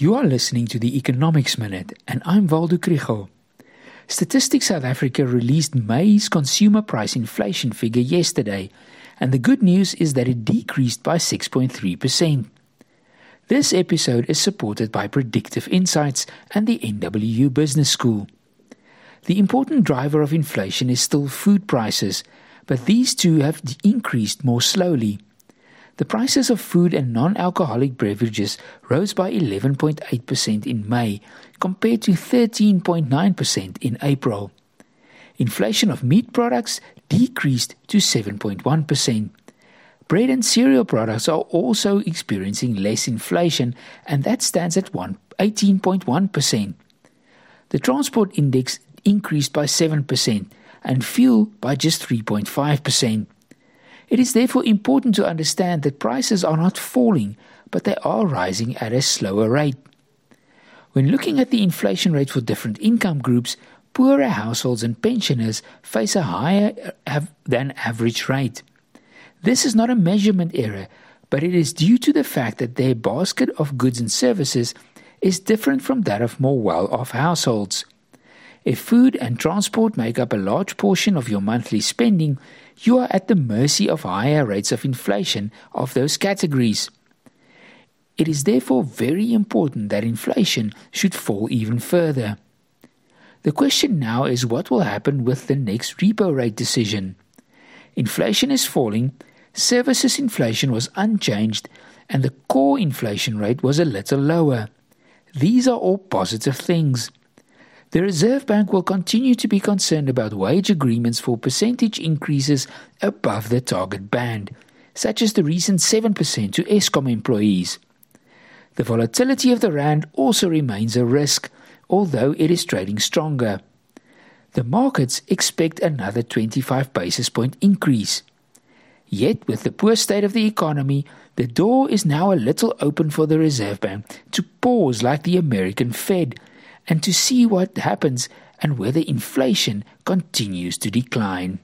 You are listening to the Economics Minute, and I'm Waldo Krugell. Statistics South Africa released May's consumer price inflation figure yesterday, and the good news is that it decreased by 6.3%. This episode is supported by Predictive Insights and the NWU Business School. The important driver of inflation is still food prices, but these two have increased more slowly. The prices of food and non alcoholic beverages rose by 11.8% in May, compared to 13.9% in April. Inflation of meat products decreased to 7.1%. Bread and cereal products are also experiencing less inflation, and that stands at 18.1%. The transport index increased by 7%, and fuel by just 3.5%. It is therefore important to understand that prices are not falling, but they are rising at a slower rate. When looking at the inflation rate for different income groups, poorer households and pensioners face a higher than average rate. This is not a measurement error, but it is due to the fact that their basket of goods and services is different from that of more well off households. If food and transport make up a large portion of your monthly spending, you are at the mercy of higher rates of inflation of those categories. It is therefore very important that inflation should fall even further. The question now is what will happen with the next repo rate decision. Inflation is falling, services inflation was unchanged, and the core inflation rate was a little lower. These are all positive things. The Reserve Bank will continue to be concerned about wage agreements for percentage increases above the target band, such as the recent 7% to Eskom employees. The volatility of the rand also remains a risk, although it is trading stronger. The markets expect another 25 basis point increase. Yet, with the poor state of the economy, the door is now a little open for the Reserve Bank to pause like the American Fed and to see what happens and whether inflation continues to decline.